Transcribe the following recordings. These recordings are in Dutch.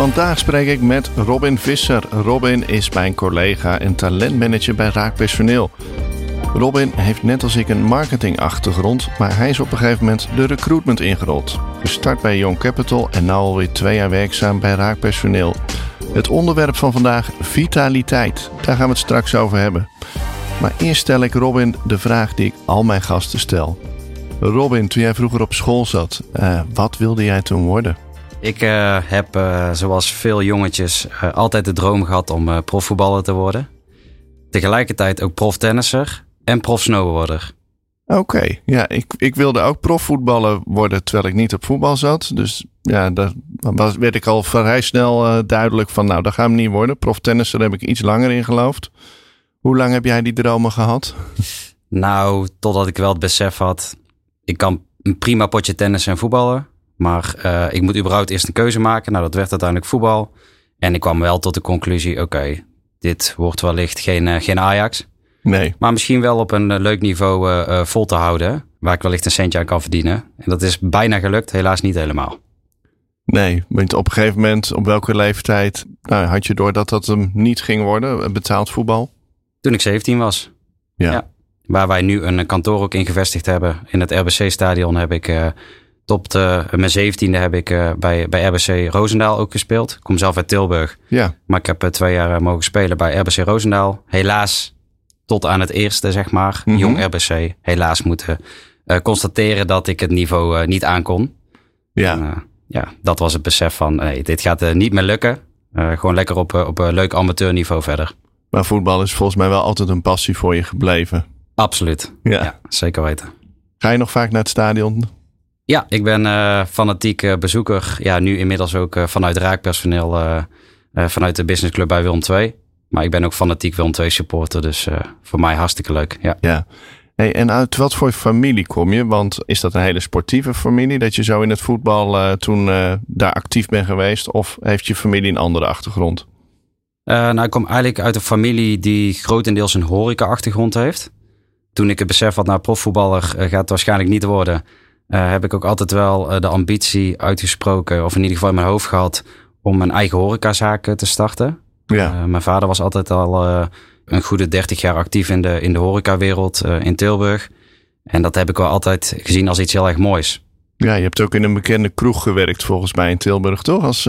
Vandaag spreek ik met Robin Visser. Robin is mijn collega en talentmanager bij Raakpersoneel. Robin heeft net als ik een marketingachtergrond, maar hij is op een gegeven moment de recruitment ingerold. Gestart bij Young Capital en nu alweer twee jaar werkzaam bij Raakpersoneel. Het onderwerp van vandaag, vitaliteit. Daar gaan we het straks over hebben. Maar eerst stel ik Robin de vraag die ik al mijn gasten stel. Robin, toen jij vroeger op school zat, uh, wat wilde jij toen worden? Ik uh, heb, uh, zoals veel jongetjes, altijd de droom gehad om profvoetballer te worden. Tegelijkertijd ook proftennisser en profsnowboarder. Oké, okay. ja, ik, ik wilde ook profvoetballer worden terwijl ik niet op voetbal zat. Dus ja, daar was, werd ik al vrij snel duidelijk van, nou, dat gaat hem niet worden. Proftennisser heb ik iets langer in geloofd. Hoe lang heb jij die dromen gehad? Nou, totdat ik wel het besef had, ik kan een prima potje tennis en voetballen. Maar uh, ik moet überhaupt eerst een keuze maken. Nou, dat werd uiteindelijk voetbal. En ik kwam wel tot de conclusie, oké, okay, dit wordt wellicht geen, uh, geen Ajax. Nee. Maar misschien wel op een leuk niveau uh, vol te houden. Waar ik wellicht een centje aan kan verdienen. En dat is bijna gelukt, helaas niet helemaal. Nee, want op een gegeven moment, op welke leeftijd nou, had je door dat dat hem niet ging worden, betaald voetbal? Toen ik 17 was. Ja. ja. Waar wij nu een kantoor ook in gevestigd hebben. In het RBC-stadion heb ik uh, tot uh, mijn zeventiende heb ik uh, bij, bij RBC Roosendaal ook gespeeld. Ik kom zelf uit Tilburg. Ja. Maar ik heb twee jaar mogen spelen bij RBC Roosendaal. Helaas tot aan het eerste, zeg maar, mm -hmm. jong RBC. Helaas moeten constateren dat ik het niveau niet aankon. Ja. En, ja, dat was het besef van, hey, dit gaat niet meer lukken. gewoon lekker op, op een leuk amateurniveau verder. Maar voetbal is volgens mij wel altijd een passie voor je gebleven. Absoluut. Ja. ja zeker weten. Ga je nog vaak naar het stadion? Ja, ik ben uh, fanatiek uh, bezoeker. Ja, nu inmiddels ook uh, vanuit raakpersoneel, vanuit de businessclub bij Willem II. Maar ik ben ook fanatiek Willem II supporter, dus voor mij hartstikke leuk. Ja. ja. Hey, en uit wat voor familie kom je? Want is dat een hele sportieve familie dat je zo in het voetbal toen daar actief bent geweest? Of heeft je familie een andere achtergrond? Uh, nou, ik kom eigenlijk uit een familie die grotendeels een horeca-achtergrond heeft. Toen ik het besef had, nou, profvoetballer gaat het waarschijnlijk niet worden, uh, heb ik ook altijd wel de ambitie uitgesproken, of in ieder geval in mijn hoofd gehad, om een eigen horecazaak te starten. Ja. mijn vader was altijd al een goede 30 jaar actief in de, in de horecawereld in Tilburg. En dat heb ik wel altijd gezien als iets heel erg moois. Ja, je hebt ook in een bekende kroeg gewerkt volgens mij in Tilburg, toch? Als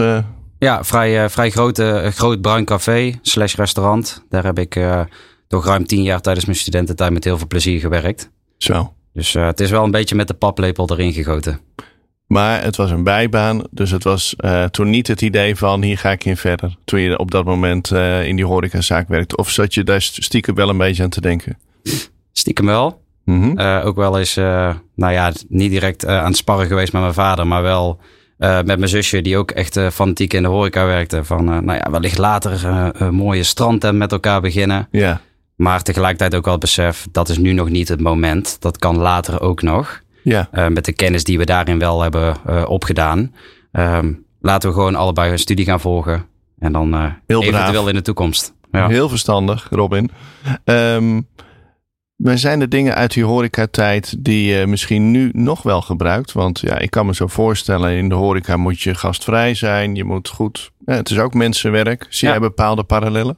ja, vrij, vrij grote, groot bruin café slash restaurant. Daar heb ik toch ruim tien jaar tijdens mijn studententijd met heel veel plezier gewerkt. Zo. Dus uh, het is wel een beetje met de paplepel erin gegoten. Maar het was een bijbaan, dus het was toen niet het idee van hier ga ik in verder. Toen je op dat moment in die horecazaak werkte. Of zat je daar stiekem wel een beetje aan te denken? Stiekem wel. Mm -hmm. ook wel eens, nou ja, niet direct aan het sparren geweest met mijn vader, maar wel... Met mijn zusje, die ook echt fanatiek in de horeca werkte. Van, nou ja, wellicht later een mooie strandtent met elkaar beginnen. Ja. Maar tegelijkertijd ook wel besef, dat is nu nog niet het moment. Dat kan later ook nog. Ja. met de kennis die we daarin wel hebben opgedaan. Ehm, laten we gewoon allebei een studie gaan volgen. En dan Heel eventueel braaf. in de toekomst. Ja. Heel verstandig, Robin. Um, maar zijn er dingen uit die horecatijd die je misschien nu nog wel gebruikt? Want ja, ik kan me zo voorstellen, in de horeca moet je gastvrij zijn. Je moet goed... Ja, het is ook mensenwerk. Zie Ja. jij bepaalde parallellen?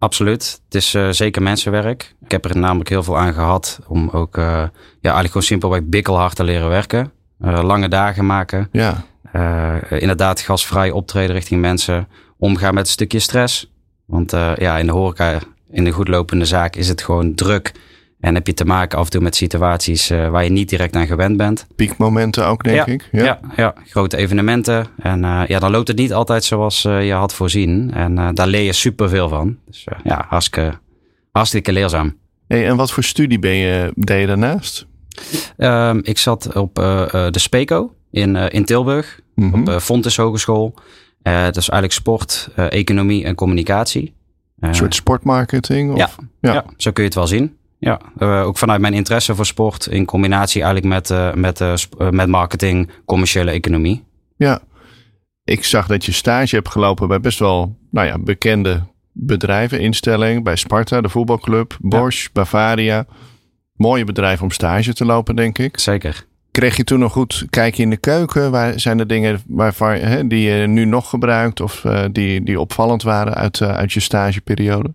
Absoluut. Het is uh, zeker mensenwerk. Ik heb er namelijk heel veel aan gehad om ook uh, ja, eigenlijk gewoon simpelweg bikkelhard te leren werken. Uh, lange dagen maken. Ja. inderdaad gastvrij optreden richting mensen. Omgaan met een stukje stress. Want ja, in de horeca, in de goedlopende zaak is het gewoon druk. En heb je te maken af en toe met situaties uh, waar je niet direct aan gewend bent. Piekmomenten ook, denk ja, ik. Ja. ja, ja, grote evenementen. En uh, ja, dan loopt het niet altijd zoals uh, je had voorzien. En daar leer je superveel van. Dus ja, hartstikke, hartstikke leerzaam. Hey, en wat voor studie ben je, deed je daarnaast? Um, ik zat op de Speco in, in Tilburg. Mm -hmm. Op Fontes Hogeschool. Dat is eigenlijk sport, economie en communicatie. Een soort sportmarketing? Of? Ja, ja. ja, zo kun je het wel zien. Ja, ook vanuit mijn interesse voor sport in combinatie eigenlijk met, met, met marketing, commerciële economie. Ja, ik zag dat je stage hebt gelopen bij best wel nou ja, bekende bedrijven, instellingen. Bij Sparta, de voetbalclub, Bosch, Bavaria. Mooie bedrijven om stage te lopen, denk ik. Zeker. Kreeg je toen nog goed kijken in de keuken? Waar zijn er dingen waarvan, hè, die je nu nog gebruikt of die, die opvallend waren uit, uit je stageperiode?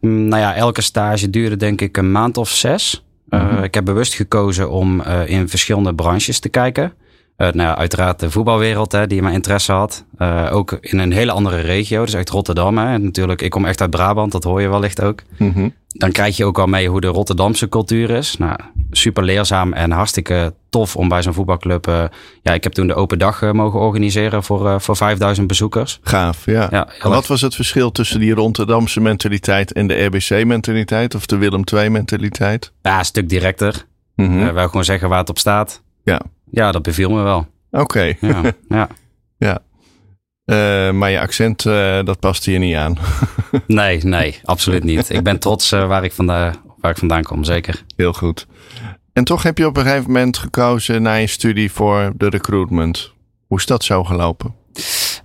Mm, nou ja, elke stage duurde denk ik een maand of zes. Uh, mm -hmm. Ik heb bewust gekozen om in verschillende branches te kijken. Uh, nou, uiteraard de voetbalwereld hè, die mijn interesse had. Ook in een hele andere regio, dus echt Rotterdam. Hè. En natuurlijk, ik kom echt uit Brabant, dat hoor je wellicht ook. Mm -hmm. Dan krijg je ook al mee hoe de Rotterdamse cultuur is. Nou, super leerzaam en hartstikke tof om bij zo'n voetbalclub. Uh, ja, ik heb toen de open dag mogen organiseren voor, voor 5000 bezoekers. Gaaf, ja. ja wat was het verschil tussen die Rotterdamse mentaliteit en de RBC-mentaliteit of de Willem II-mentaliteit? Ja, een stuk directer. Mm -hmm. wel gewoon zeggen waar het op staat. Ja. Ja, dat beviel me wel. Oké. Ja. ja. Uh, maar je accent, uh, dat past hier niet aan. nee, nee, absoluut niet. Ik ben trots uh, waar, ik vandaan, waar ik vandaan kom, zeker. Heel goed. En toch heb je op een gegeven moment gekozen na je studie voor de recruitment. Hoe is dat zo gelopen?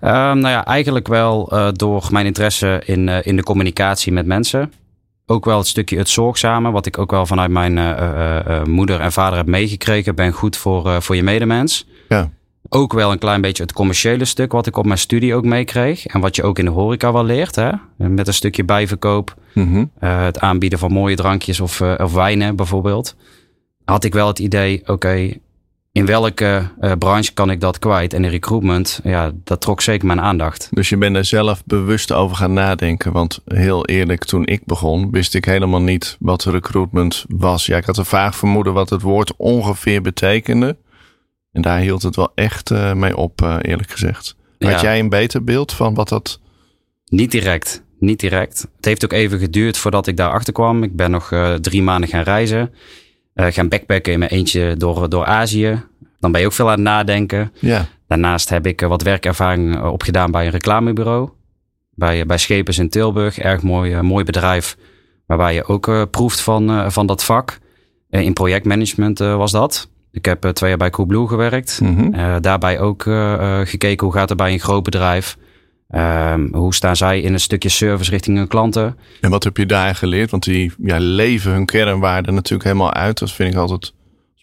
nou ja, eigenlijk wel door mijn interesse in, in de communicatie met mensen ook wel het stukje het zorgzame, wat ik ook wel vanuit mijn moeder en vader heb meegekregen. Ben goed voor, voor je medemens. Ja. Ook wel een klein beetje het commerciële stuk, wat ik op mijn studie ook meekreeg. En wat je ook in de horeca wel leert. Hè? Met een stukje bijverkoop. Mm -hmm. het aanbieden van mooie drankjes of, of wijnen bijvoorbeeld. Had ik wel het idee, oké, in welke uh, branche kan ik dat kwijt? En de recruitment, ja, dat trok zeker mijn aandacht. Dus je bent er zelf bewust over gaan nadenken. Want heel eerlijk, toen ik begon, wist ik helemaal niet wat recruitment was. Ja, ik had een vaag vermoeden wat het woord ongeveer betekende. En daar hield het wel echt uh, mee op, uh, eerlijk gezegd. Had ja. jij een beter beeld van wat dat... Niet direct, niet direct. Het heeft ook even geduurd voordat ik daarachter kwam. Ik ben nog drie maanden gaan reizen. Gaan backpacken in mijn eentje door, door Azië. Dan ben je ook veel aan het nadenken. Ja. Daarnaast heb ik wat werkervaring opgedaan bij een reclamebureau. Bij, bij Schepens in Tilburg. Erg mooi, mooi bedrijf. Waarbij je ook proeft van, van dat vak. in projectmanagement was dat. Ik heb twee jaar bij Coolblue gewerkt. Mm -hmm. daarbij ook gekeken hoe gaat het bij een groot bedrijf. Um, hoe staan zij in een stukje service richting hun klanten? En wat heb je daar geleerd? Want die ja, leven hun kernwaarde natuurlijk helemaal uit. Dat vind ik altijd,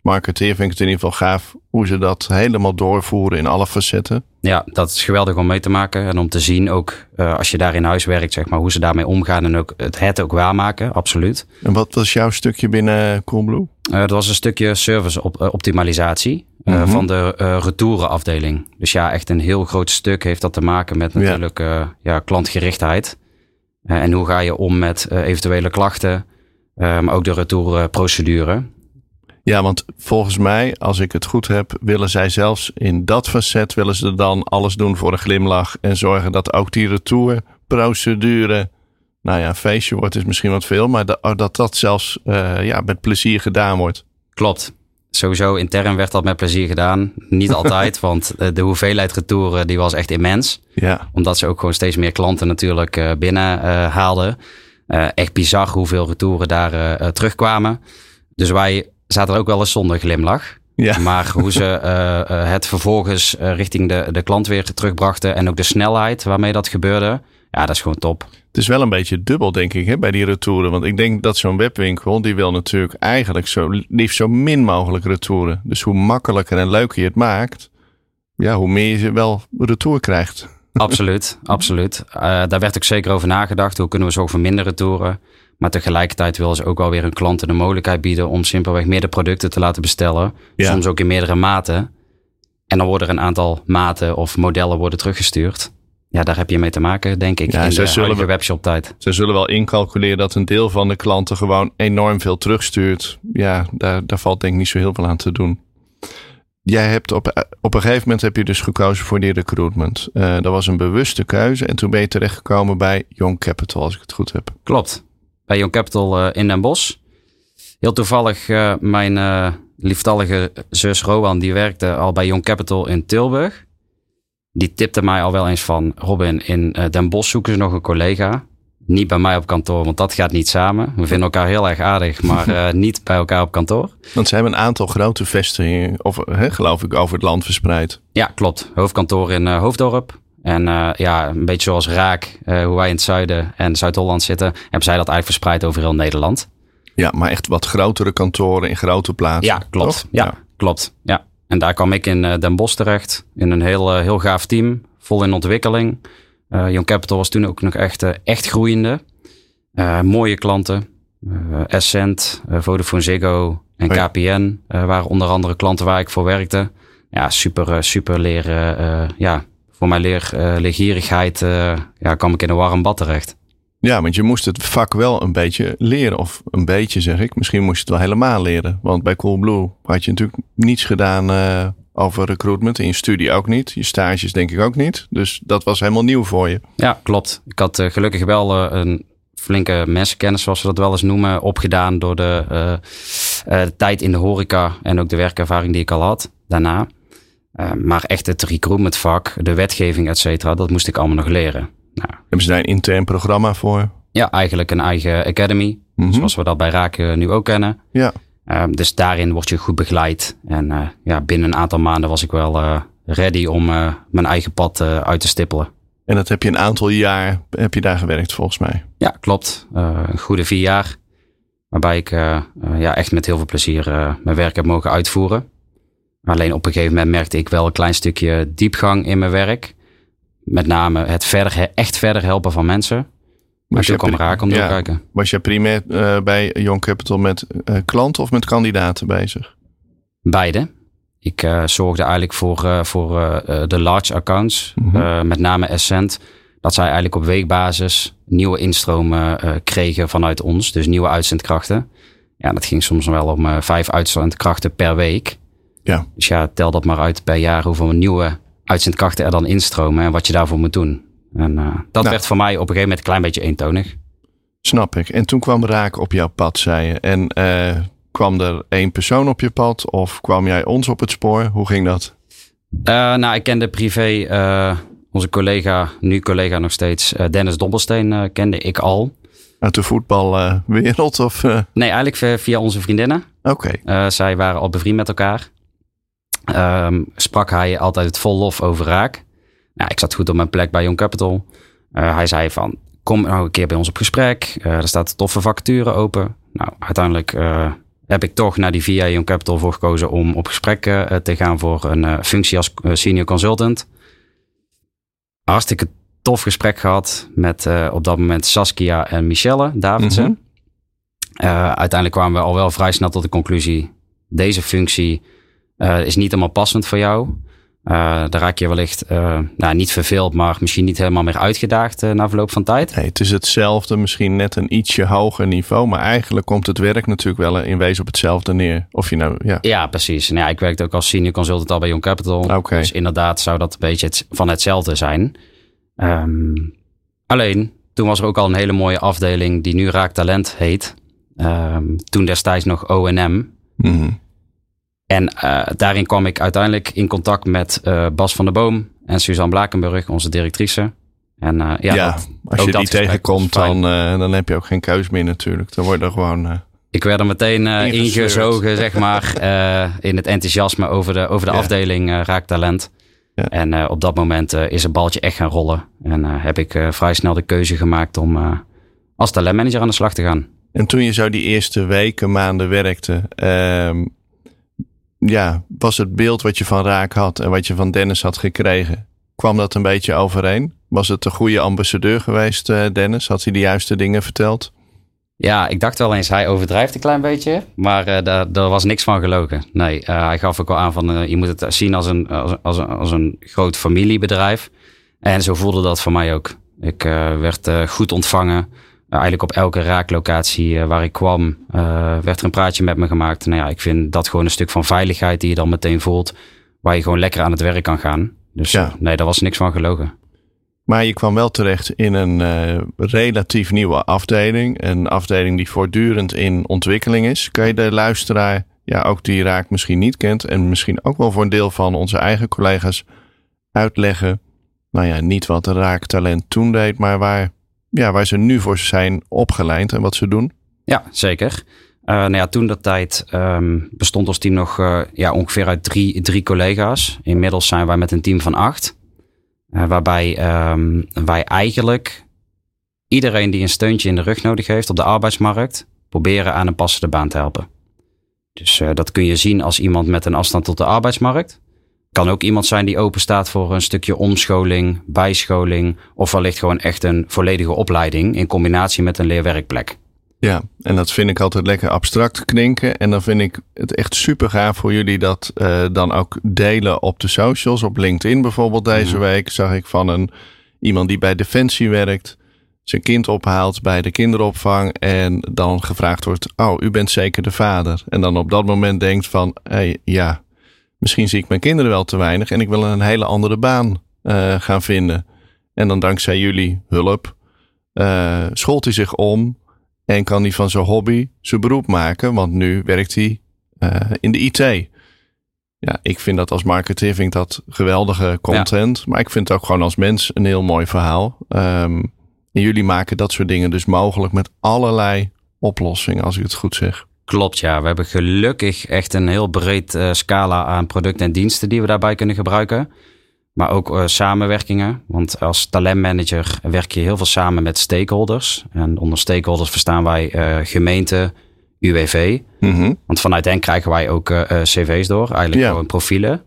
marketeer vind ik het in ieder geval gaaf hoe ze dat helemaal doorvoeren in alle facetten. Ja, dat is geweldig om mee te maken. En om te zien ook uh, als je daar in huis werkt, zeg maar, hoe ze daarmee omgaan en ook het, het ook waarmaken, absoluut. En wat was jouw stukje binnen Coolblue? Uh, dat was een stukje service op, uh, optimalisatie. Mm -hmm. van de retourenafdeling. Dus ja, echt een heel groot stuk heeft dat te maken met natuurlijk ja. Ja klantgerichtheid. en hoe ga je om met eventuele klachten, maar ook de retourprocedure. Ja, want volgens mij, als ik het goed heb, willen zij zelfs in dat facet willen ze dan alles doen voor een glimlach en zorgen dat ook die retourprocedure, nou ja, feestje wordt is misschien wat veel, maar dat dat, dat zelfs ja, met plezier gedaan wordt. Klopt sowieso intern werd dat met plezier gedaan. Niet altijd, want de hoeveelheid retouren die was echt immens. Ja. Omdat ze ook gewoon steeds meer klanten natuurlijk uh, binnen uh, haalden. Uh, echt bizar hoeveel retouren daar terugkwamen. Dus wij zaten er ook wel eens zonder glimlach. Ja. Maar hoe ze het vervolgens richting de, de klant weer terugbrachten en ook de snelheid waarmee dat gebeurde. Ja, dat is gewoon top. Het is wel een beetje dubbel, denk ik, hè, bij die retouren. Want ik denk dat zo'n webwinkel, die wil natuurlijk eigenlijk zo liefst zo min mogelijk retouren. Dus hoe makkelijker en leuker je het maakt, ja, hoe meer je wel retour krijgt. Absoluut, absoluut. Uh, daar werd ook zeker over nagedacht. Hoe kunnen we zorgen voor minder retouren? Maar tegelijkertijd willen ze ook wel weer hun klanten de mogelijkheid bieden om simpelweg meerdere producten te laten bestellen. Ja. Soms ook in meerdere maten. En dan worden er een aantal maten of modellen worden teruggestuurd ja, daar heb je mee te maken, denk ik, ja, in de zullen webshop tijd. Ze zullen wel incalculeren dat een deel van de klanten gewoon enorm veel terugstuurt. Ja, daar, daar valt denk ik niet zo heel veel aan te doen. Jij hebt op, op een gegeven moment heb je dus gekozen voor die recruitment. Uh, dat was een bewuste keuze en toen ben je terechtgekomen bij Young Capital, als ik het goed heb. Klopt, bij Young Capital uh, in Den Bosch. Heel toevallig, uh, mijn lieftallige zus Rowan, die werkte al bij Young Capital in Tilburg. Die tipte mij al wel eens van, Robin, in Den Bosch zoeken ze nog een collega. Niet bij mij op kantoor, want dat gaat niet samen. We vinden elkaar heel erg aardig, maar niet bij elkaar op kantoor. Want ze hebben een aantal grote vestigingen, of, hè, geloof ik, over het land verspreid. Ja, klopt. Hoofdkantoor in Hoofddorp, en uh, ja, een beetje zoals Raak, uh, hoe wij in het zuiden en Zuid-Holland zitten, hebben zij dat eigenlijk verspreid over heel Nederland. Ja, maar echt wat grotere kantoren in grote plaatsen. Ja, klopt. Ja, ja, klopt. Ja. En daar kwam ik in uh, Den Bosch terecht, in een heel, heel gaaf team, vol in ontwikkeling. Young Capital was toen ook nog echt, echt groeiende. mooie klanten. Essent, Vodafone Ziggo en KPN waren onder andere klanten waar ik voor werkte. Ja, super, super leren. ja, voor mijn leer, leergierigheid uh, ja, kwam ik in een warm bad terecht. Ja, want je moest het vak wel een beetje leren. Of een beetje zeg ik. Misschien moest je het wel helemaal leren. Want bij Coolblue had je natuurlijk niets gedaan uh, over recruitment. In je studie ook niet. Je stages denk ik ook niet. Dus dat was helemaal nieuw voor je. Ja, klopt. Ik had gelukkig wel een flinke mensenkennis, zoals we dat wel eens noemen, opgedaan door de, de tijd in de horeca. En ook de werkervaring die ik al had daarna. Uh, maar echt het recruitmentvak, de wetgeving, et cetera, dat moest ik allemaal nog leren. Nou, Hebben ze daar een intern programma voor? Ja, eigenlijk een eigen academy. Mm Zoals we dat bij Raken nu ook kennen. Ja. Uh, dus daarin word je goed begeleid. En uh, ja, binnen een aantal maanden was ik wel ready om mijn eigen pad uit te stippelen. En dat heb je een aantal jaar heb je daar gewerkt volgens mij? Ja, klopt. een goede vier jaar. Waarbij ik ja, echt met heel veel plezier mijn werk heb mogen uitvoeren. Alleen op een gegeven moment merkte ik wel een klein stukje diepgang in mijn werk. Met name het verder, echt verder helpen van mensen. Maar toen kwam raak om te kijken. Was je primair uh, bij Young Capital met uh, klanten of met kandidaten bezig? Beide. Ik uh, zorgde eigenlijk voor, voor de large accounts, mm -hmm. met name Essent. Dat zij eigenlijk op weekbasis nieuwe instromen kregen vanuit ons. Dus nieuwe uitzendkrachten. Ja, dat ging soms wel om vijf uitzendkrachten per week. Ja. Dus ja, tel dat maar uit per jaar hoeveel nieuwe uitzendkrachten er dan instromen en wat je daarvoor moet doen. En uh, dat nou. werd voor mij op een gegeven moment een klein beetje eentonig. Snap ik. En toen kwam Raak op jouw pad, zei je. En uh, kwam er één persoon op je pad of kwam jij ons op het spoor? Hoe ging dat? Uh, nou, ik kende privé onze collega, nu collega nog steeds, Dennis Dobbelsteen, kende ik al. Uit de voetbalwereld? of? Nee, eigenlijk via onze vriendinnen. Oké. Okay. zij waren al bevriend met elkaar um, sprak hij altijd het vol lof over raak. Nou, ik zat goed op mijn plek bij Young Capital. Uh, hij zei van, kom nou een keer bij ons op gesprek. Uh, er staat toffe vacature open. Nou, uiteindelijk uh, heb ik toch naar die VIA Young Capital voor gekozen om op gesprek te gaan voor een functie als senior consultant. Hartstikke tof gesprek gehad met op dat moment Saskia en Michelle Davidsen. Mm uiteindelijk kwamen we al wel vrij snel tot de conclusie: deze functie uh, is niet helemaal passend voor jou. Uh, daar raak je wellicht uh, nou, niet verveeld, maar misschien niet helemaal meer uitgedaagd na verloop van tijd. Nee, het is hetzelfde, misschien net een ietsje hoger niveau, maar eigenlijk komt het werk natuurlijk wel in wezen op hetzelfde neer. Of je nou, ja. Ja, precies. Nou, ja, ik werkte ook als senior consultant al bij Young Capital. Okay. Dus inderdaad zou dat een beetje het, van hetzelfde zijn. Um, alleen, toen was er ook al een hele mooie afdeling die nu Raak Talent heet. Um, toen destijds nog O&M. Mm en uh, daarin kwam ik uiteindelijk in contact met uh, Bas van der Boom en Suzanne Blakenburg, onze directrice. En uh, ja, ja dat, als je die tegenkomt, dan, dan heb je ook geen keus meer natuurlijk. Dan word je gewoon... ik werd er meteen ingezogen, zeg maar, in het enthousiasme over de, over de ja. afdeling Raaktalent. Ja. En op dat moment is het baltje echt gaan rollen. En heb ik vrij snel de keuze gemaakt om als talentmanager aan de slag te gaan. En toen je zo die eerste weken, maanden werkte, ehm, ja, was het beeld wat je van Raak had en wat je van Dennis had gekregen, kwam dat een beetje overeen? Was het een goede ambassadeur geweest, uh, Dennis? Had hij de juiste dingen verteld? Ja, ik dacht wel eens, hij overdrijft een klein beetje. Maar uh, daar, daar was niks van gelogen. Nee, uh, hij gaf ook al aan van, je moet het zien als een, als, als, een, als een groot familiebedrijf. En zo voelde dat voor mij ook. Ik werd goed ontvangen eigenlijk op elke raaklocatie uh, waar ik kwam, uh, werd er een praatje met me gemaakt. Nou ja, ik vind dat gewoon een stuk van veiligheid die je dan meteen voelt, waar je gewoon lekker aan het werk kan gaan. Dus ja. nee, daar was niks van gelogen. Maar je kwam wel terecht in een uh, relatief nieuwe afdeling. Een afdeling die voortdurend in ontwikkeling is. Kan je de luisteraar, ja, ook die raak misschien niet kent, en misschien ook wel voor een deel van onze eigen collega's, uitleggen. Nou ja, niet wat de raaktalent toen deed, maar waar, ja, waar ze nu voor zijn opgeleid en wat ze doen? Ja, zeker. Uh, nou ja, toen dat tijd um, bestond ons team nog uh, ja, ongeveer uit drie, drie collega's. Inmiddels zijn wij met een team van acht. Uh, waarbij um, wij eigenlijk iedereen die een steuntje in de rug nodig heeft op de arbeidsmarkt, proberen aan een passende baan te helpen. Dus dat kun je zien als iemand met een afstand tot de arbeidsmarkt. Kan ook iemand zijn die open staat voor een stukje omscholing, bijscholing of wellicht gewoon echt een volledige opleiding in combinatie met een leerwerkplek. Ja, en dat vind ik altijd lekker abstract klinken. En dan vind ik het echt super gaaf voor jullie dat uh, dan ook delen op de socials. Op LinkedIn bijvoorbeeld deze mhm. week zag ik van een, iemand die bij Defensie werkt. Zijn kind ophaalt bij de kinderopvang. En dan gevraagd wordt, oh, u bent zeker de vader. En dan op dat moment denkt van, hey, ja, misschien zie ik mijn kinderen wel te weinig. En ik wil een hele andere baan uh, gaan vinden. En dan dankzij jullie hulp uh, scholt hij zich om en kan hij van zijn hobby zijn beroep maken, want nu werkt hij uh, in de IT. Ja, ik vind dat als marketeer vind ik dat geweldige content. Maar ik vind het ook gewoon als mens een heel mooi verhaal. Um, en jullie maken dat soort dingen dus mogelijk met allerlei oplossingen, als ik het goed zeg. Klopt, ja. We hebben gelukkig echt een heel breed uh, scala aan producten en diensten die we daarbij kunnen gebruiken. Maar ook uh, samenwerkingen. Want als talentmanager werk je heel veel samen met stakeholders. En onder stakeholders verstaan wij uh, gemeente, UWV. Mm -hmm. Want vanuit hen krijgen wij ook cv's door. Eigenlijk gewoon profielen.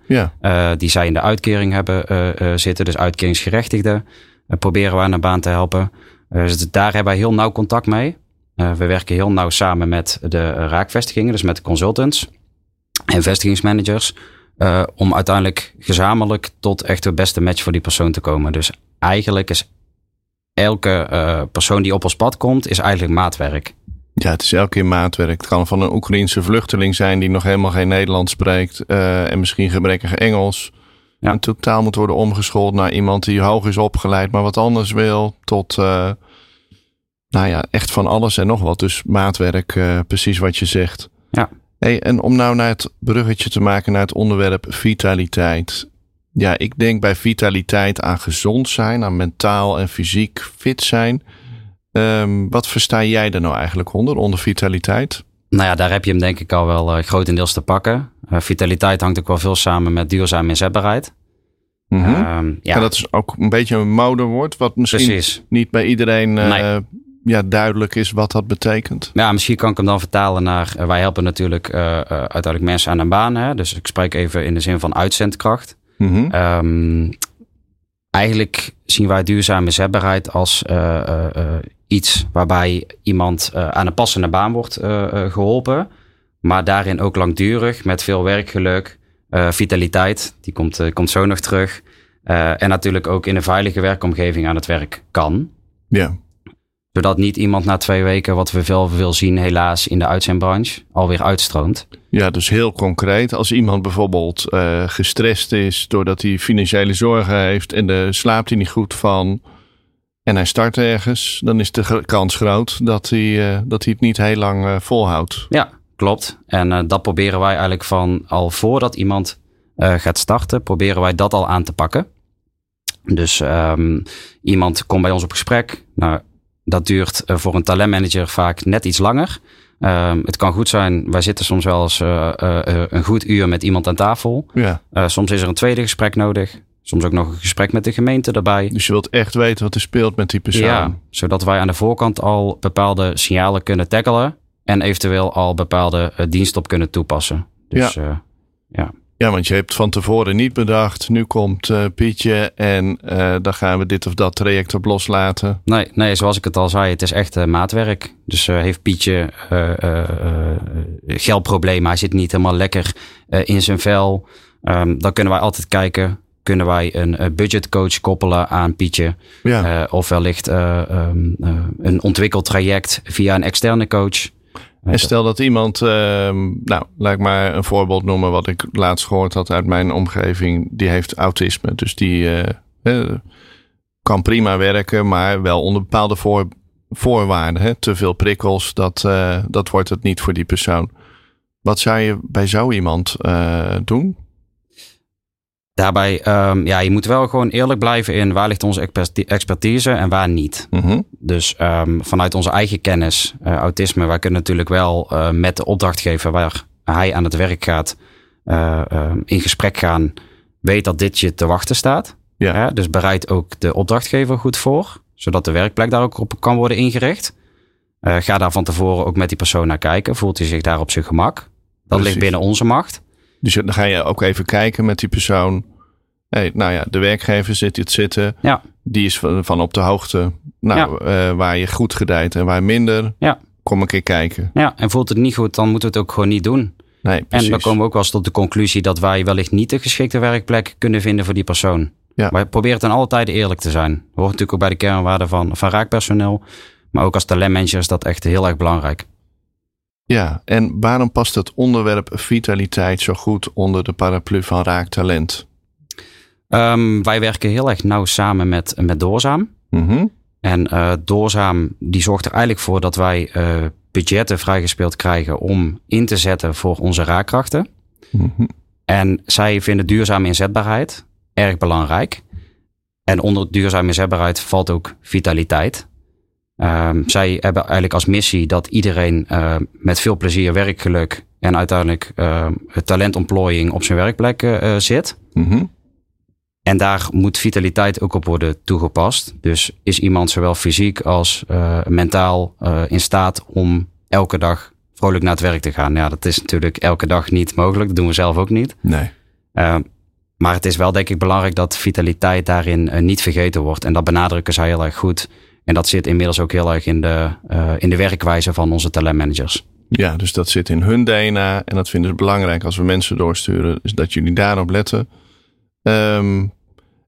Die zij in de uitkering hebben zitten. Dus uitkeringsgerechtigden. proberen we aan de baan te helpen. dus daar hebben wij heel nauw contact mee. We werken heel nauw samen met de raakvestigingen. Dus met consultants en vestigingsmanagers uh, om uiteindelijk gezamenlijk tot echt de beste match voor die persoon te komen. Dus eigenlijk is elke uh, persoon die op ons pad komt, is eigenlijk maatwerk. Ja, het is elke keer maatwerk. Het kan van een Oekraïense vluchteling zijn die nog helemaal geen Nederlands spreekt uh, en misschien gebrekkig Engels. Ja. En totaal moet worden omgeschoold naar iemand die hoog is opgeleid, maar wat anders wil. Tot, nou ja, echt van alles en nog wat. Dus maatwerk, precies wat je zegt. Ja. Hey, en om nou naar het bruggetje te maken naar het onderwerp vitaliteit. Ja, ik denk bij vitaliteit aan gezond zijn, aan mentaal en fysiek fit zijn. Um, wat versta jij er nou eigenlijk onder, onder vitaliteit? Nou ja, daar heb je hem denk ik al wel uh, grotendeels te pakken. Uh, vitaliteit hangt ook wel veel samen met duurzame inzetbaarheid. Mm -hmm. um, ja. dat is ook een beetje een modewoord, wat misschien Precies. niet bij iedereen uh, nee ja, duidelijk is wat dat betekent. Ja, misschien kan ik hem dan vertalen naar. Uh, wij helpen natuurlijk uh, uiteindelijk mensen aan een baan. Hè? Dus ik spreek even in de zin van uitzendkracht. Mm -hmm. um, eigenlijk zien wij duurzame zetbaarheid als iets waarbij iemand aan een passende baan wordt geholpen. Maar daarin ook langdurig met veel werkgeluk, vitaliteit. Die komt, komt zo nog terug. en natuurlijk ook in een veilige werkomgeving aan het werk kan. Ja zodat niet iemand na twee weken, wat we veel veel zien helaas in de uitzendbranche, alweer uitstroomt. Ja, dus heel concreet. Als iemand bijvoorbeeld uh, gestrest is doordat hij financiële zorgen heeft en daar slaapt hij niet goed van en hij start ergens, dan is de kans groot dat hij, uh, dat hij het niet heel lang uh, volhoudt. Ja, klopt. En dat proberen wij eigenlijk van al voordat iemand gaat starten, proberen wij dat al aan te pakken. Dus um, iemand komt bij ons op gesprek. Nou, dat duurt uh, voor een talentmanager vaak net iets langer. Uh, het kan goed zijn, wij zitten soms wel eens uh, een goed uur met iemand aan tafel. Ja. soms is er een tweede gesprek nodig. Soms ook nog een gesprek met de gemeente erbij. Dus je wilt echt weten wat er speelt met die persoon. Ja, zodat wij aan de voorkant al bepaalde signalen kunnen tackelen. En eventueel al bepaalde diensten op kunnen toepassen. Dus ja. ja. Ja, want je hebt van tevoren niet bedacht, nu komt uh, Pietje en uh, dan gaan we dit of dat traject op loslaten. Nee, nee zoals ik het al zei, het is echt uh, maatwerk. Dus heeft Pietje geldproblemen, hij zit niet helemaal lekker in zijn vel. Um, dan kunnen wij altijd kijken, kunnen wij een budgetcoach koppelen aan Pietje? Ja. of wellicht um, een ontwikkeltraject via een externe coach. En stel dat iemand, uh, nou, laat ik maar een voorbeeld noemen wat ik laatst gehoord had uit mijn omgeving. Die heeft autisme. Dus die uh, kan prima werken, maar wel onder bepaalde voor, voorwaarden. Hè? Te veel prikkels, dat, uh, dat wordt het niet voor die persoon. Wat zou je bij zo iemand doen? Daarbij, um, ja, je moet wel gewoon eerlijk blijven in waar ligt onze expertise en waar niet. Mm Dus um, vanuit onze eigen kennis, uh, autisme, wij kunnen natuurlijk wel uh, met de opdrachtgever waar hij aan het werk gaat, uh, in gesprek gaan. Weet dat dit je te wachten staat. Ja. ja. dus bereid ook de opdrachtgever goed voor, zodat de werkplek daar ook op kan worden ingericht. ga daar van tevoren ook met die persoon naar kijken. Voelt hij zich daar op zijn gemak? Dat Precies. ligt binnen onze macht. Dus dan ga je ook even kijken met die persoon. Hey, nou ja, de werkgever zit het zitten. Ja. Die is van, van op de hoogte. Nou, ja. uh, waar je goed gedijt en waar minder. Ja. Kom een keer kijken. Ja, en voelt het niet goed, dan moeten we het ook gewoon niet doen. Nee, precies. En dan komen we ook wel eens tot de conclusie dat wij wellicht niet de geschikte werkplek kunnen vinden voor die persoon. Ja. Maar probeer ten alle tijde eerlijk te zijn. Hoort natuurlijk ook bij de kernwaarden van, van raakpersoneel. Maar ook als talentmanager is dat echt heel erg belangrijk. Ja, en waarom past het onderwerp vitaliteit zo goed onder de paraplu van raaktalent? Um, wij werken heel erg nauw samen met, met Doorzaam. Mm -hmm. En uh, Doorzaam die zorgt er eigenlijk voor dat wij uh, budgetten vrijgespeeld krijgen om in te zetten voor onze raakkrachten. Mm -hmm. En zij vinden duurzame inzetbaarheid erg belangrijk. En onder duurzame inzetbaarheid valt ook vitaliteit. Um, zij hebben eigenlijk als missie dat iedereen uh, met veel plezier, werkgeluk en uiteindelijk uh, talentontplooiing op zijn werkplek uh, zit. Mm -hmm. En daar moet vitaliteit ook op worden toegepast. Dus is iemand zowel fysiek als mentaal in staat om elke dag vrolijk naar het werk te gaan? Ja, dat is natuurlijk elke dag niet mogelijk. Dat doen we zelf ook niet. Nee. maar het is wel denk ik belangrijk dat vitaliteit daarin niet vergeten wordt. En dat benadrukken zij heel erg goed. En dat zit inmiddels ook heel erg in de, uh, in de werkwijze van onze talentmanagers. Ja, dus dat zit in hun DNA. En dat vinden ze belangrijk als we mensen doorsturen. Dus dat jullie daarop letten. Um,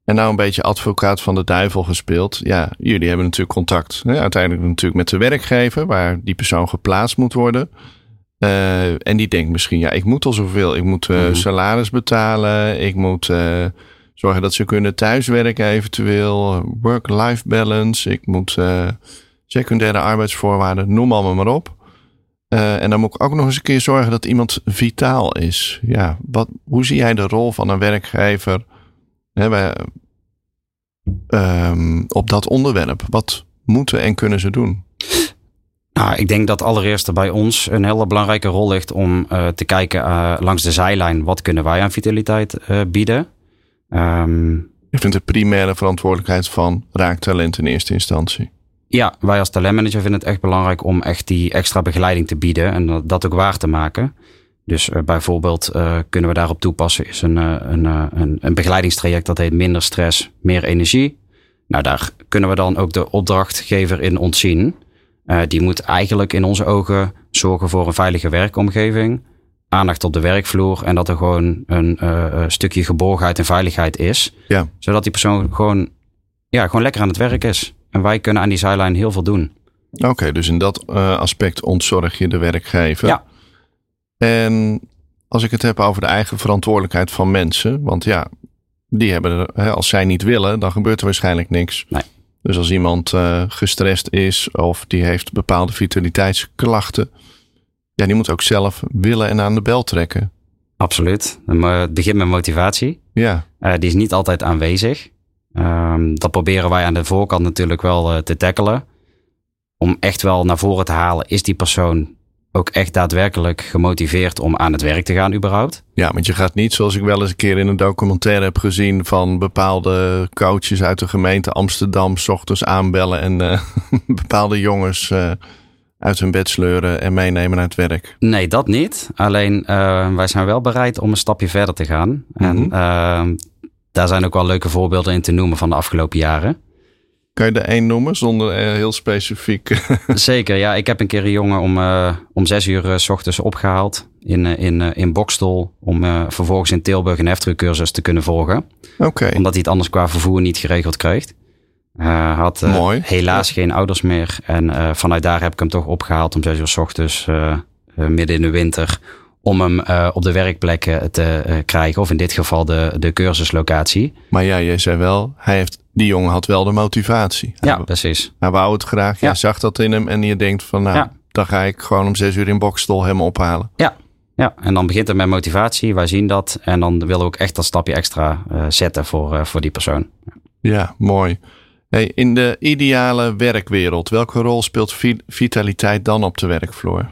en nou een beetje advocaat van de duivel gespeeld. Ja, jullie hebben natuurlijk contact. Hè, uiteindelijk natuurlijk met de werkgever. Waar die persoon geplaatst moet worden. Uh, en die denkt misschien, ja, ik moet al zoveel. Ik moet uh, mm -hmm. salaris betalen. Ik moet... Uh, Zorgen dat ze kunnen thuiswerken eventueel. Work-life balance. Ik moet uh, secundaire arbeidsvoorwaarden. Noem allemaal maar op. Uh, en dan moet ik ook nog eens een keer zorgen dat iemand vitaal is. Ja, wat, hoe zie jij de rol van een werkgever hè, bij, um, op dat onderwerp? Wat moeten en kunnen ze doen? Nou, ik denk dat allereerst er bij ons een hele belangrijke rol ligt om uh, te kijken langs de zijlijn. Wat kunnen wij aan vitaliteit bieden? Um, Je vindt het primaire verantwoordelijkheid van raaktalent in eerste instantie. Ja, wij als talentmanager vinden het echt belangrijk om echt die extra begeleiding te bieden en dat, ook waar te maken. Dus uh, bijvoorbeeld uh, kunnen we daarop toepassen is een, uh, een, een, een begeleidingstraject dat heet minder stress, meer energie. Nou, daar kunnen we dan ook de opdrachtgever in ontzien. die moet eigenlijk in onze ogen zorgen voor een veilige werkomgeving aandacht op de werkvloer en dat er gewoon een uh, stukje geborgenheid en veiligheid is. Ja. Zodat die persoon gewoon, ja, gewoon lekker aan het werk is. En wij kunnen aan die zijlijn heel veel doen. Oké, okay, dus in dat uh, aspect ontzorg je de werkgever. Ja. En als ik het heb over de eigen verantwoordelijkheid van mensen, want ja, die hebben, hè, als zij niet willen, dan gebeurt er waarschijnlijk niks. Nee. Dus als iemand uh, gestrest is of die heeft bepaalde vitaliteitsklachten, ja, die moet ook zelf willen en aan de bel trekken. Absoluut. Het begint met motivatie. Ja. Uh, die is niet altijd aanwezig. Um, dat proberen wij aan de voorkant natuurlijk wel uh, te tackelen. Om echt wel naar voren te halen, is die persoon ook echt daadwerkelijk gemotiveerd om aan het werk te gaan überhaupt? Ja, want je gaat niet zoals ik wel eens een keer in een documentaire heb gezien van bepaalde coaches uit de gemeente Amsterdam s ochtends aanbellen en uh, bepaalde jongens uit hun bed sleuren en meenemen naar het werk. Nee, dat niet. Alleen uh, wij zijn wel bereid om een stapje verder te gaan. En uh, daar zijn ook wel leuke voorbeelden in te noemen van de afgelopen jaren. Kan je er één noemen zonder uh, heel specifiek? Zeker, ja. Ik heb een keer een jongen om, om zes uur s ochtends opgehaald in, in, in Bokstol. Om vervolgens in Tilburg een heftruckcursus te kunnen volgen. Oké. Okay. Omdat hij het anders qua vervoer niet geregeld kreeg. Uh, had uh, Mooi. helaas geen ouders meer. En uh, vanuit daar heb ik hem toch opgehaald om zes uur s ochtends, midden in de winter, om hem op de werkplekken te krijgen. Of in dit geval de, de cursuslocatie. Maar ja, jij zei wel, hij heeft, die jongen had wel de motivatie. Ja, hij, precies. Hij wou het graag, Ja. jij zag dat in hem en je denkt van nou, Ja. dan ga ik gewoon om zes uur in Bokstol hem ophalen. Ja, Ja, en dan begint het met motivatie. Wij zien dat. En dan willen we ook echt dat stapje extra zetten voor, voor die persoon. Ja, mooi. Hey, in de ideale werkwereld, welke rol speelt vitaliteit dan op de werkvloer?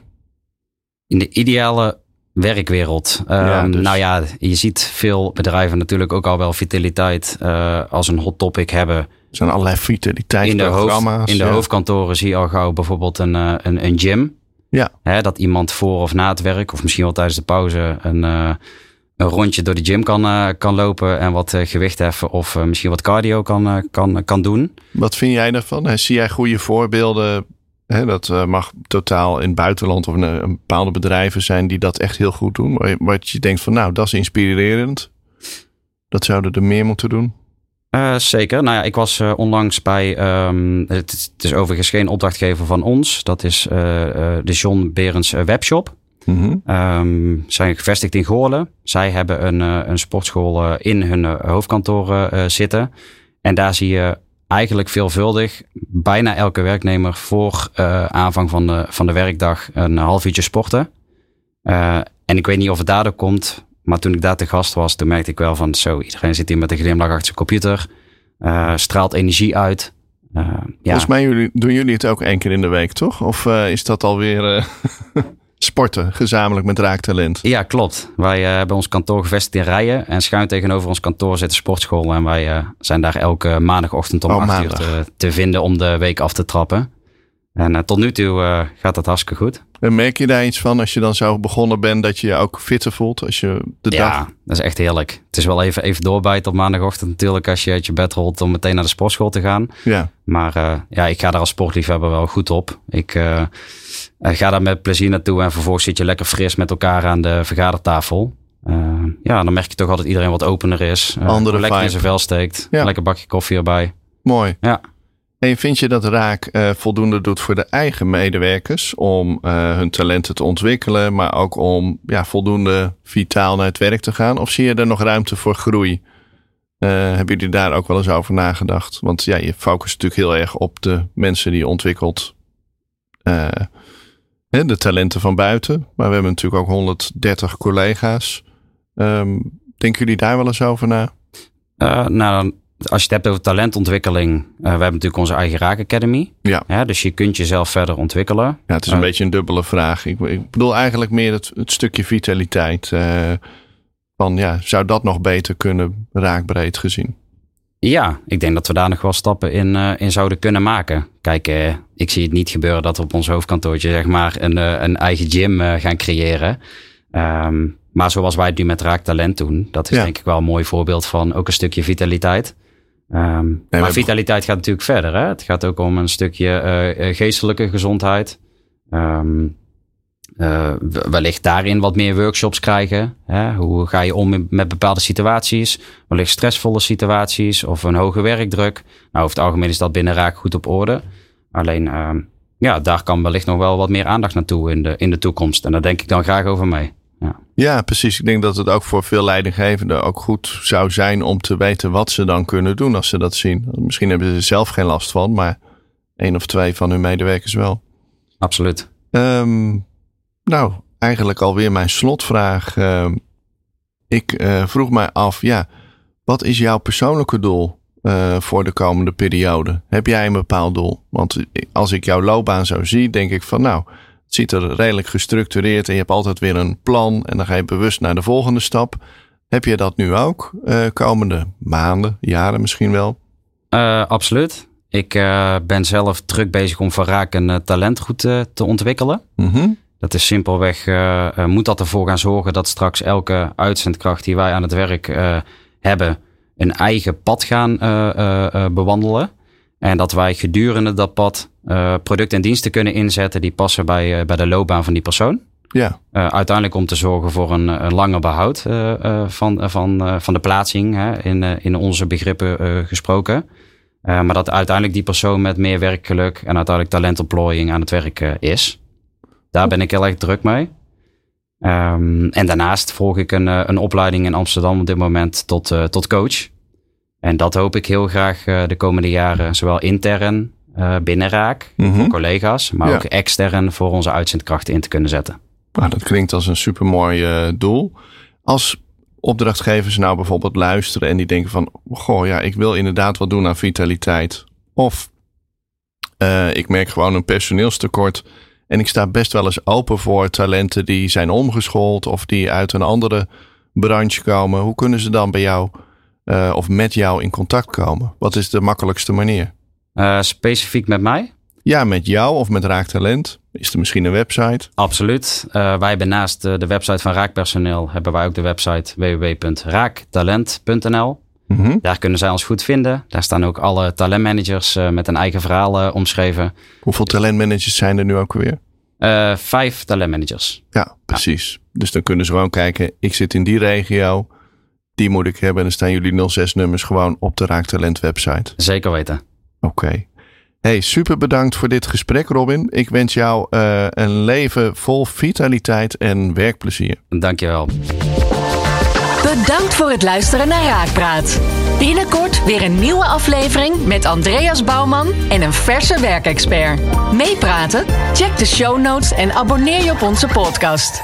In de ideale werkwereld. Ja, um, dus... Nou ja, je ziet veel bedrijven natuurlijk ook al wel vitaliteit uh, als een hot topic hebben. Er zijn allerlei vitaliteitsprogramma's. In de, hoofd, in de ja. hoofdkantoren zie je al gauw bijvoorbeeld een, uh, een, een gym. Ja. Hè, dat iemand voor of na het werk, of misschien wel tijdens de pauze, een, uh, een rondje door de gym kan, uh, kan lopen en wat uh, gewicht heffen of misschien wat cardio kan, kan, kan doen. Wat vind jij daarvan? Zie jij goede voorbeelden? Hè, dat mag totaal in het buitenland of in een bepaalde bedrijven zijn die dat echt heel goed doen. Wat je denkt van nou, dat is inspirerend. Dat zouden er meer moeten doen. Uh, zeker. Nou ja, ik was uh, onlangs bij. Um, het, het, is overigens geen opdrachtgever van ons. Dat is uh, de John Berends webshop. Mm -hmm. um, zijn gevestigd in Goorlen. Zij hebben een, een sportschool in hun hoofdkantoor zitten. En daar zie je eigenlijk veelvuldig bijna elke werknemer voor aanvang van de, van de werkdag een half uurtje sporten. en ik weet niet of het daardoor komt. Maar toen ik daar te gast was, toen merkte ik wel van zo, iedereen zit hier met een glimlach achter zijn computer. Uh, straalt energie uit. Ja. Volgens mij doen jullie het ook één keer in de week, toch? Of is dat alweer sporten, gezamenlijk met raaktalent? Ja, klopt. Wij hebben ons kantoor gevestigd in Rijen. En schuin tegenover ons kantoor zit de sportschool. En wij zijn daar elke maandagochtend om oh, 8 uur te, te, vinden om de week af te trappen. En tot nu toe gaat dat hartstikke goed. En merk je daar iets van als je dan zo begonnen bent dat je je ook fitter voelt als je de ja, dag... dat is echt heerlijk. Het is wel even, even doorbijten op maandagochtend natuurlijk als je uit je bed rolt om meteen naar de sportschool te gaan. Ja. Maar uh, ja, ik ga daar als sportliefhebber wel goed op. Ik ga daar met plezier naartoe en vervolgens zit je lekker fris met elkaar aan de vergadertafel. Ja, dan merk je toch altijd iedereen wat opener is. Andere lekker vibe. in zijn vel steekt. Ja. Lekker bakje koffie erbij. Mooi. Ja. En vind je dat Raak uh, voldoende doet voor de eigen medewerkers om uh, hun talenten te ontwikkelen, maar ook om ja, voldoende vitaal naar het werk te gaan? Of zie je er nog ruimte voor groei? Uh, hebben jullie daar ook wel eens over nagedacht? Want ja, je focust natuurlijk heel erg op de mensen die je ontwikkelt, hè, de talenten van buiten. Maar we hebben natuurlijk ook 130 collega's. Um, denken jullie daar wel eens over na? nou, als je het hebt over talentontwikkeling, uh, we hebben natuurlijk onze eigen Raak Academy. Ja. ja. Dus je kunt jezelf verder ontwikkelen. Ja, het is een uh, beetje een dubbele vraag. Ik, ik, bedoel eigenlijk meer het, het stukje vitaliteit. Uh, van ja, zou dat nog beter kunnen, raakbreed gezien? Ja, ik denk dat we daar nog wel stappen in, in zouden kunnen maken. Kijk, ik zie het niet gebeuren dat we op ons hoofdkantoortje zeg maar een, een eigen gym gaan creëren. Um, maar zoals wij het nu met Raaktalent doen, dat is Ja. denk ik wel een mooi voorbeeld van ook een stukje vitaliteit. Ehm, maar maar- vitaliteit gaat natuurlijk verder. Hè? Het gaat ook om een stukje eh, eh, geestelijke gezondheid. Ehm, eh, wellicht daarin wat meer workshops krijgen. Hè? Hoe ga je om met- met bepaalde situaties? Wellicht stressvolle situaties of een hoge werkdruk. Nou, over het algemeen is dat binnen Raak goed op orde. Alleen, ehm, ja, daar kan wellicht nog wel wat meer aandacht naartoe in de, in de toekomst. En daar denk ik dan graag over mee. Ja. Precies. Ik denk dat het ook voor veel leidinggevenden ook goed zou zijn om te weten wat ze dan kunnen doen als ze dat zien. Misschien hebben ze er zelf geen last van, maar één of twee van hun medewerkers wel. Absoluut. Ehm, nou, eigenlijk alweer mijn slotvraag. Ehm, ik eh, vroeg mij af, ja, wat is jouw persoonlijke doel eh, voor de komende periode? Heb jij een bepaald doel? Want als ik jouw loopbaan zo zie, denk ik van nou, ziet er redelijk gestructureerd en je hebt altijd weer een plan en dan ga je bewust naar de volgende stap. Heb je dat nu ook? eh, komende maanden, jaren misschien wel? Uh, absoluut. Ik uh, ben zelf druk bezig om van Raak een talent goed te ontwikkelen. Mhm. Dat is simpelweg, moet dat ervoor gaan zorgen dat straks elke uitzendkracht die wij aan het werk hebben, een eigen pad gaan bewandelen. En dat wij gedurende dat pad producten en diensten kunnen inzetten die passen bij, bij de loopbaan van die persoon. Ja. Uh, uiteindelijk om te zorgen voor een, een langer behoud van, van, van de plaatsing, hè, in, in onze begrippen gesproken. maar dat uiteindelijk die persoon met meer werkgeluk en uiteindelijk talentontplooiing aan het werk is. Daar ben ik heel erg druk mee. Um, en daarnaast volg ik een, een opleiding in Amsterdam op dit moment tot, tot coach. En dat hoop ik heel graag de komende jaren, zowel intern binnen Raak, Mhm. voor collega's, maar Ja. ook extern voor onze uitzendkrachten in te kunnen zetten. Nou, dat klinkt als een supermooi uh, doel. Als opdrachtgevers nou bijvoorbeeld luisteren en die denken van, goh ja, ik wil inderdaad wat doen aan vitaliteit. Of uh, ik merk gewoon een personeelstekort en ik sta best wel eens open voor talenten die zijn omgeschoold of die uit een andere branche komen. Hoe kunnen ze dan bij jou uh, of met jou in contact komen? Wat is de makkelijkste manier? Uh, specifiek met mij? Ja, met jou of met Raaktalent. Is er misschien een website? Absoluut. Uh, wij hebben naast de website van Raakpersoneel hebben wij ook de website www.raaktalent.nl. Mm -hmm. Daar kunnen zij ons goed vinden. Daar staan ook alle talentmanagers met een eigen verhaal omschreven. Hoeveel talentmanagers zijn er nu ook weer? vijf talentmanagers. Ja, precies. Ja. Dus dan kunnen ze gewoon kijken, ik zit in die regio, die moet ik hebben. En dan staan jullie 06 nummers gewoon op de Raaktalent website. Zeker weten. Oké. Okay. Hey, super bedankt voor dit gesprek, Robin. Ik wens jou uh, een leven vol vitaliteit en werkplezier. Dankjewel. Bedankt voor het luisteren naar Raakpraat. Binnenkort weer een nieuwe aflevering met Andreas Bouwman en een verse werkexpert. Meepraten? Check de show notes en abonneer je op onze podcast.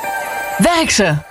Werk ze!